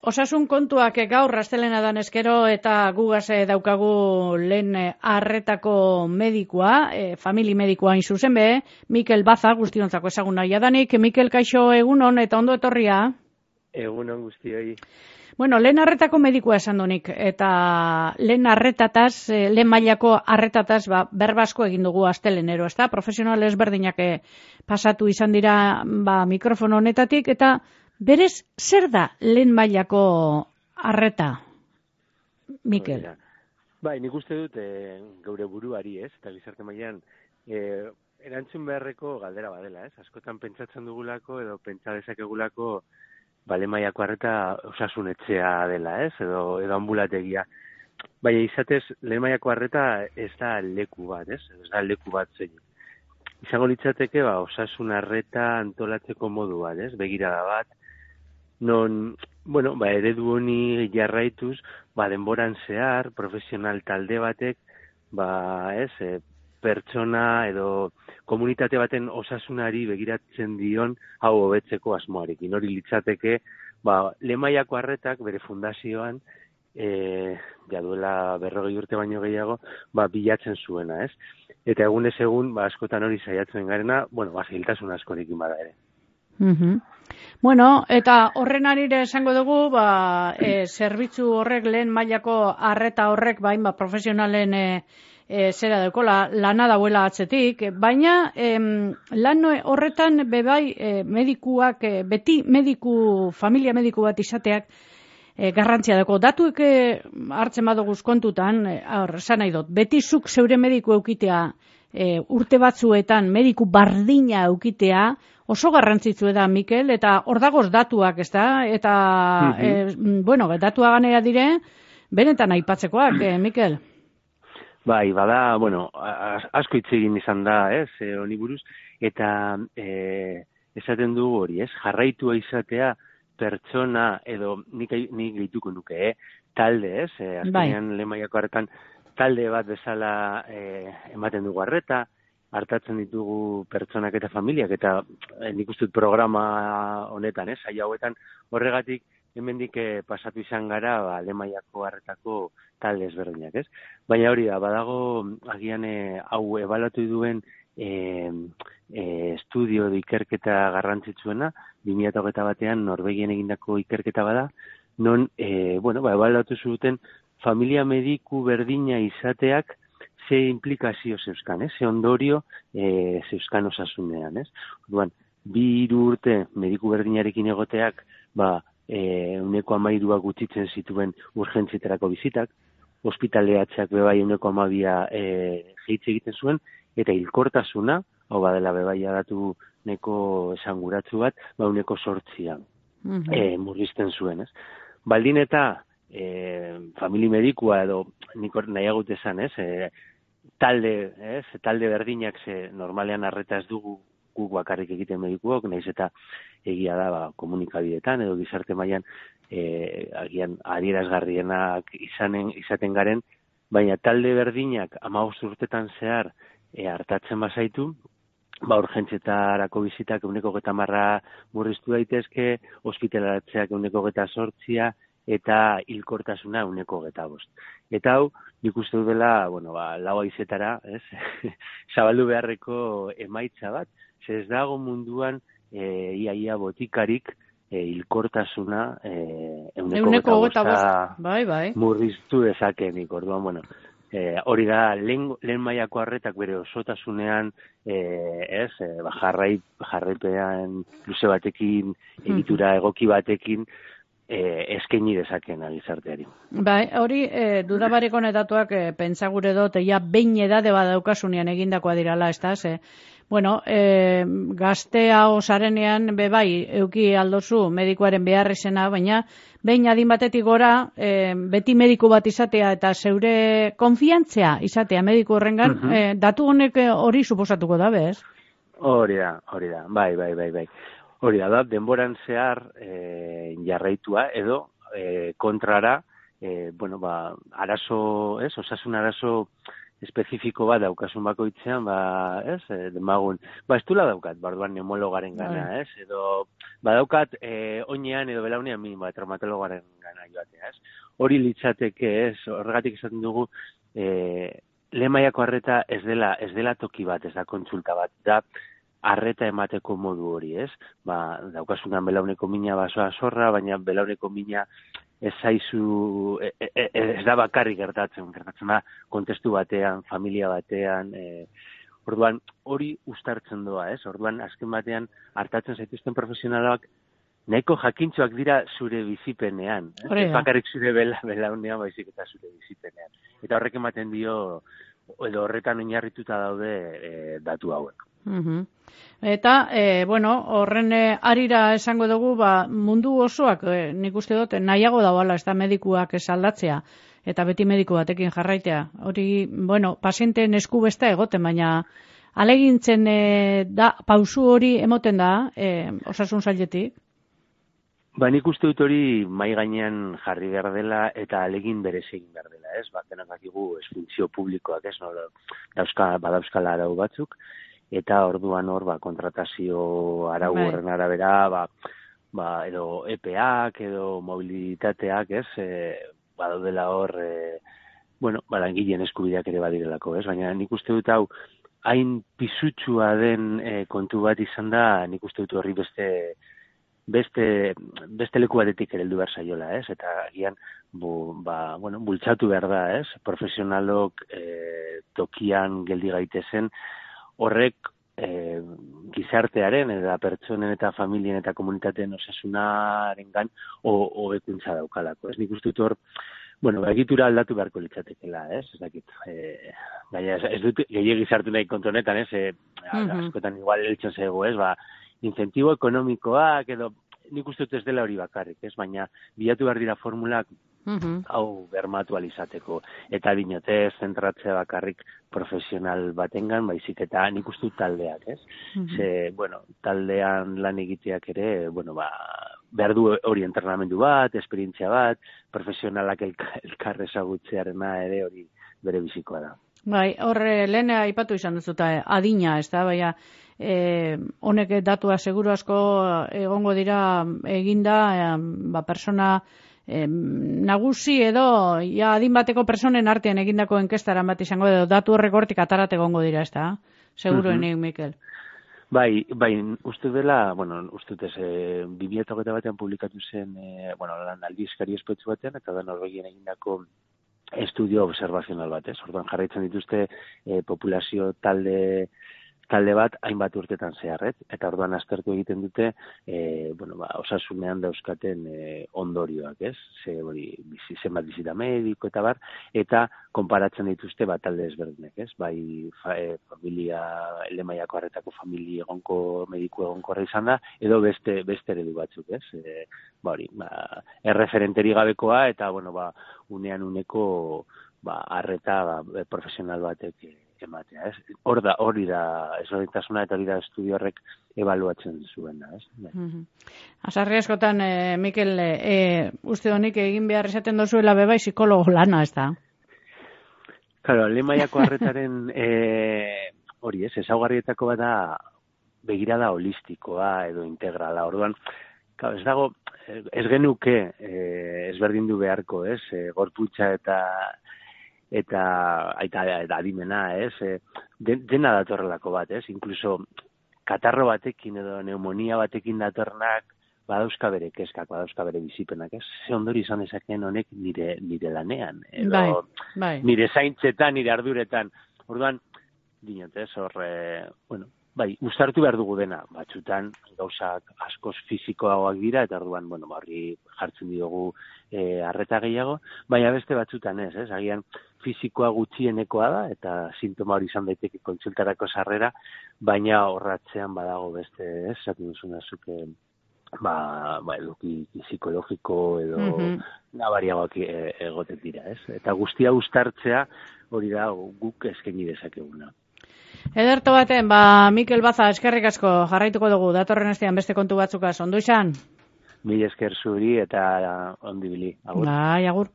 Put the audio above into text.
Osasun kontuak gaur rastelena dan eskero eta gugaz daukagu lehen arretako medikua, e, famili medikua zuzen be, Mikel Baza, guztiontzako ezagun nahi adanik. Mikel Kaixo egunon eta ondo etorria? Egunon guztioi. Bueno, lehen arretako medikua esan donik, eta lehen arretataz, e, lehen mailako arretataz, ba, berbasko egin dugu astelenero, ez da? Profesional ezberdinak pasatu izan dira ba, mikrofon honetatik, eta Berez, zer da lehen mailako arreta, Mikel? Bai, nik uste dut e, gaur buruari ez, eta gizarte mailan e, erantzun beharreko galdera badela, ez? Askotan pentsatzen dugulako edo pentsa dezakegulako bale mailako arreta osasunetzea dela, ez? Edo, edo ambulategia. Bai, izatez, lehen mailako arreta ez da leku bat, ez? Ez da leku bat zein. Izango litzateke, ba, osasun arreta antolatzeko modu bat, ez? Begirada bat, non, bueno, ba, eredu honi jarraituz, ba, denboran zehar, profesional talde batek, ba, ez, e, pertsona edo komunitate baten osasunari begiratzen dion hau hobetzeko asmoarekin. Hori litzateke, ba, lemaiako harretak bere fundazioan, e, ja duela berrogei urte baino gehiago, ba, bilatzen zuena, ez? Eta egunez egun, ba, askotan hori saiatzen garena, bueno, ba, askorekin bada ere. Mm Bueno, eta horren arire esango dugu, ba, e, zerbitzu horrek lehen mailako arreta horrek, bain, ba, profesionalen e, e, zera dekola, lana dauela atzetik, baina em, lan horretan bebai e, medikuak, e, beti mediku, familia mediku bat izateak, e, garrantzia dago. Datuek e, hartzen badoguz kontutan, e, aur, nahi dut, beti zuk zeure mediku eukitea, e, urte batzuetan mediku bardina eukitea, oso garrantzitsu da Mikel eta hor dagoz datuak, ezta? Eta mm -hmm. bueno, datua ganera dire benetan aipatzekoak, eh, Mikel. Bai, bada, bueno, asko hitz egin izan da, ez, eh, honi buruz eta eh, esaten dugu hori, ez? Jarraitua izatea pertsona edo nik nik gehituko nuke, eh? Talde, ez? Bai. azkenean lemaiako hartan talde bat bezala eh, ematen dugu harreta, hartatzen ditugu pertsonak eta familiak eta eh, nik uste programa honetan, eh, saio hauetan horregatik hemendik eh, pasatu izan gara ba Alemaiako harretako talde ezberdinak, ez? Baina hori da, badago agian eh, hau ebalatu duen eh, eh, estudio ikerketa garrantzitsuena 2021 batean Norvegien egindako ikerketa bada, non eh, bueno, ba ebalatu zuten familia mediku berdina izateak ze implikazio zeuskan, eh? ze ondorio e, zeuskan osasunean, ez? Orduan, bi hiru urte mediku berdinarekin egoteak, ba, e, uneko amairua gutxitzen zituen urgentzietarako bizitak, ospitaleatzeak bebai uneko amabia e, jeitze egiten zuen, eta hilkortasuna, hau badela bebai adatu neko esanguratzu bat, ba uneko sortzia mm -hmm. murrizten zuen, ez? Baldin eta e, famili medikua edo nik nahiagut esan, ez? E, talde, ez, talde berdinak ze normalean arreta ez dugu guk bakarrik egiten medikuok, naiz eta egia da ba, komunikabidetan edo gizarte mailan e, agian adierazgarrienak izanen, izaten garen, baina talde berdinak ama urtetan zehar e, hartatzen bazaitu, ba urgentzetarako bizitak euneko geta marra murriztu daitezke, geta sortzia, eta hilkortasuna uneko geta bost. Eta hau, nik uste dela, bueno, ba, lau aizetara, ez, zabaldu beharreko emaitza bat, ez dago munduan e, iaia botikarik e, hilkortasuna e, euneko, geta bost, bai, bai. murriztu dezakenik, orduan, bueno, e, hori da, lehen, lehen maiako harretak bere osotasunean, e, ez, e, ba, jarrai, jarraipean luze batekin, egitura egoki batekin, eh, eskaini dezakena gizarteari. Bai, hori eh, dudabareko netatuak eh, pentsa gure dut, ja behin edade badaukasunean egindakoa dirala, ez da, ze, bueno, eh, gaztea osarenean, be bai, euki aldozu medikoaren behar izena, baina behin adin batetik gora, eh, beti mediku bat izatea eta zeure konfiantzea izatea mediku horrengan, uh eh, datu honek hori suposatuko da, bez? Hori da, hori da, bai, bai, bai, bai. Hori da, denboran zehar e, jarraitua edo e, kontrara, e, bueno, ba, arazo, ez, osasun arazo espezifiko bat daukasun bakoitzean, ba, ez, e, demagun, ba, ez dula daukat, barduan neumologaren gana, bai. ez, edo, ba, daukat, e, oinean edo belaunean min, ba, traumatologaren gana joatea, ez. Hori litzateke, ez, horregatik esaten dugu, e, lemaiako arreta ez dela, ez dela toki bat, ez da kontsulta bat, da, arreta emateko modu hori, ez? Ba, daukasunan belauneko mina basoa zorra, baina belauneko mina ez zaizu, e, e, e, ez da bakarrik gertatzen, gertatzen da kontestu batean, familia batean, e, orduan hori ustartzen doa, ez? Orduan azken batean hartatzen zaituzten profesionalak nahiko jakintxoak dira zure bizipenean, ez? bakarrik zure bela, belaunean baizik eta zure bizipenean. Eta horrek ematen dio, edo horretan oinarrituta daude e, datu hauek. Eta, e, bueno, horren e, arira esango dugu, ba, mundu osoak, e, nik uste dut, nahiago dauala, ez da medikuak esaldatzea, eta beti mediku batekin jarraitea. Hori, bueno, pazienteen esku besta egoten, baina alegintzen e, da, pausu hori emoten da, e, osasun zailetik? Ba, nik uste dut hori mai gainean jarri behar dela eta alegin berez egin behar dela, ez? Ba, denak dakigu publikoak, ez? No, dauzka, badauzkala arau batzuk, eta orduan hor ba, kontratazio arau bai. horren arabera ba, ba, edo EPAak edo mobilitateak ez e, badaudela hor e, bueno, ba, langileen eskubideak ere badirelako ez, baina nik uste dut hau hain pizutsua den e, kontu bat izan da nik uste dut horri beste beste, beste leku batetik ere behar saiola, ez? Eta agian, bu, ba, bueno, bultzatu behar da, ez? Profesionalok e, tokian geldi gaitezen, horrek e, gizartearen eta pertsonen eta familien eta komunitateen osasunaren gan hobekuntza daukalako. Ez nik uste hor, bueno, egitura aldatu beharko litzatekela, ez? Ez dakit, e, gaina, ez, dut gehiagi sartu nahi kontonetan, ez? E, askotan igual eltsan zego, ez? Ba, incentibo ekonomikoak edo nik uste dut ez dela hori bakarrik, ez? Baina bilatu behar dira formulak -hmm. hau bermatu alizateko. Eta binote zentratzea bakarrik profesional batengan, baizik eta nik ustu taldeak, ez? Mm Ze, bueno, taldean lan egiteak ere, bueno, ba, behar du hori entrenamendu bat, esperientzia bat, profesionalak elkarre zagutzearena ere hori bere bizikoa da. Bai, horre, lehen aipatu izan duzuta, adina, ez da, baina, e, honek datua seguru asko egongo dira eginda, e, ba, persona, nagusi edo ja adin bateko personen artean egindako enkestaran bat izango edo datu horrek hortik atarat egongo dira, ez da? Seguro mm Mikel. Bai, bai, uste dela, bueno, uste dut ez, e, batean publikatu zen, e, bueno, lan aldizkari espetsu batean, eta da norvegien egindako estudio observazional batez. Orduan jarraitzen dituzte e, populazio talde talde bat hainbat urtetan zeharret, eta orduan aztertu egiten dute, e, bueno, ba, osasunean dauzkaten e, ondorioak, ez? Ze hori, bizi, zenbat bizita mediko eta bar, eta konparatzen dituzte bat talde ezberdinek, ez? Bai, fa, e, familia, elemaiako harretako familia egonko, mediku egonkorra izan da, edo beste, beste eredu batzuk, ez? E, ba, hori, ba, erreferenteri gabekoa, eta, bueno, ba, unean uneko, ba, arreta, ba, profesional batek, ematea, ez? Hor da, hori da, ezberdintasuna eta hori da estudio horrek ebaluatzen zuen da, ez? Mm Azarri askotan, e, Mikel, e, uste honik egin behar esaten dozuela beba psikologo lana, ez da? Claro, lemaiako harretaren e, hori, ez, ezaugarrietako bada begirada holistikoa edo integrala, orduan, claro, ez dago, ez genuke e, ezberdin du beharko, ez, e, gorputza eta eta aita eta adimena, ez? E, dena datorrelako bat, ez? Incluso katarro batekin edo neumonia batekin datornak badauzka bere keskak, badauzka bere bizipenak, ez? Ze ondori izan ezakeen honek nire, nire lanean, edo bai, bai. nire zaintzetan, nire arduretan. Orduan, dinotez, horre, bueno, bai, ustartu behar dugu dena, batzutan gauzak askoz fizikoagoak dira, eta orduan, bueno, barri jartzen diogu e, arreta gehiago, baina beste batzutan ez, ez, agian fizikoa gutxienekoa da, eta sintoma hori izan daiteke kontsultarako sarrera, baina horratzean badago beste, ez, zaten duzuna zuke, ba, ba eduki psikologiko edo mm -hmm. nabariagoak e, egoten dira, ez? Eta guztia ustartzea hori da guk eskaini dezakeguna. Ederto baten, ba, Mikel Baza, eskerrik asko, jarraituko dugu, datorren estean beste kontu batzukaz, ondu izan? Mil esker zuri eta ondibili, agur. Bai, agur.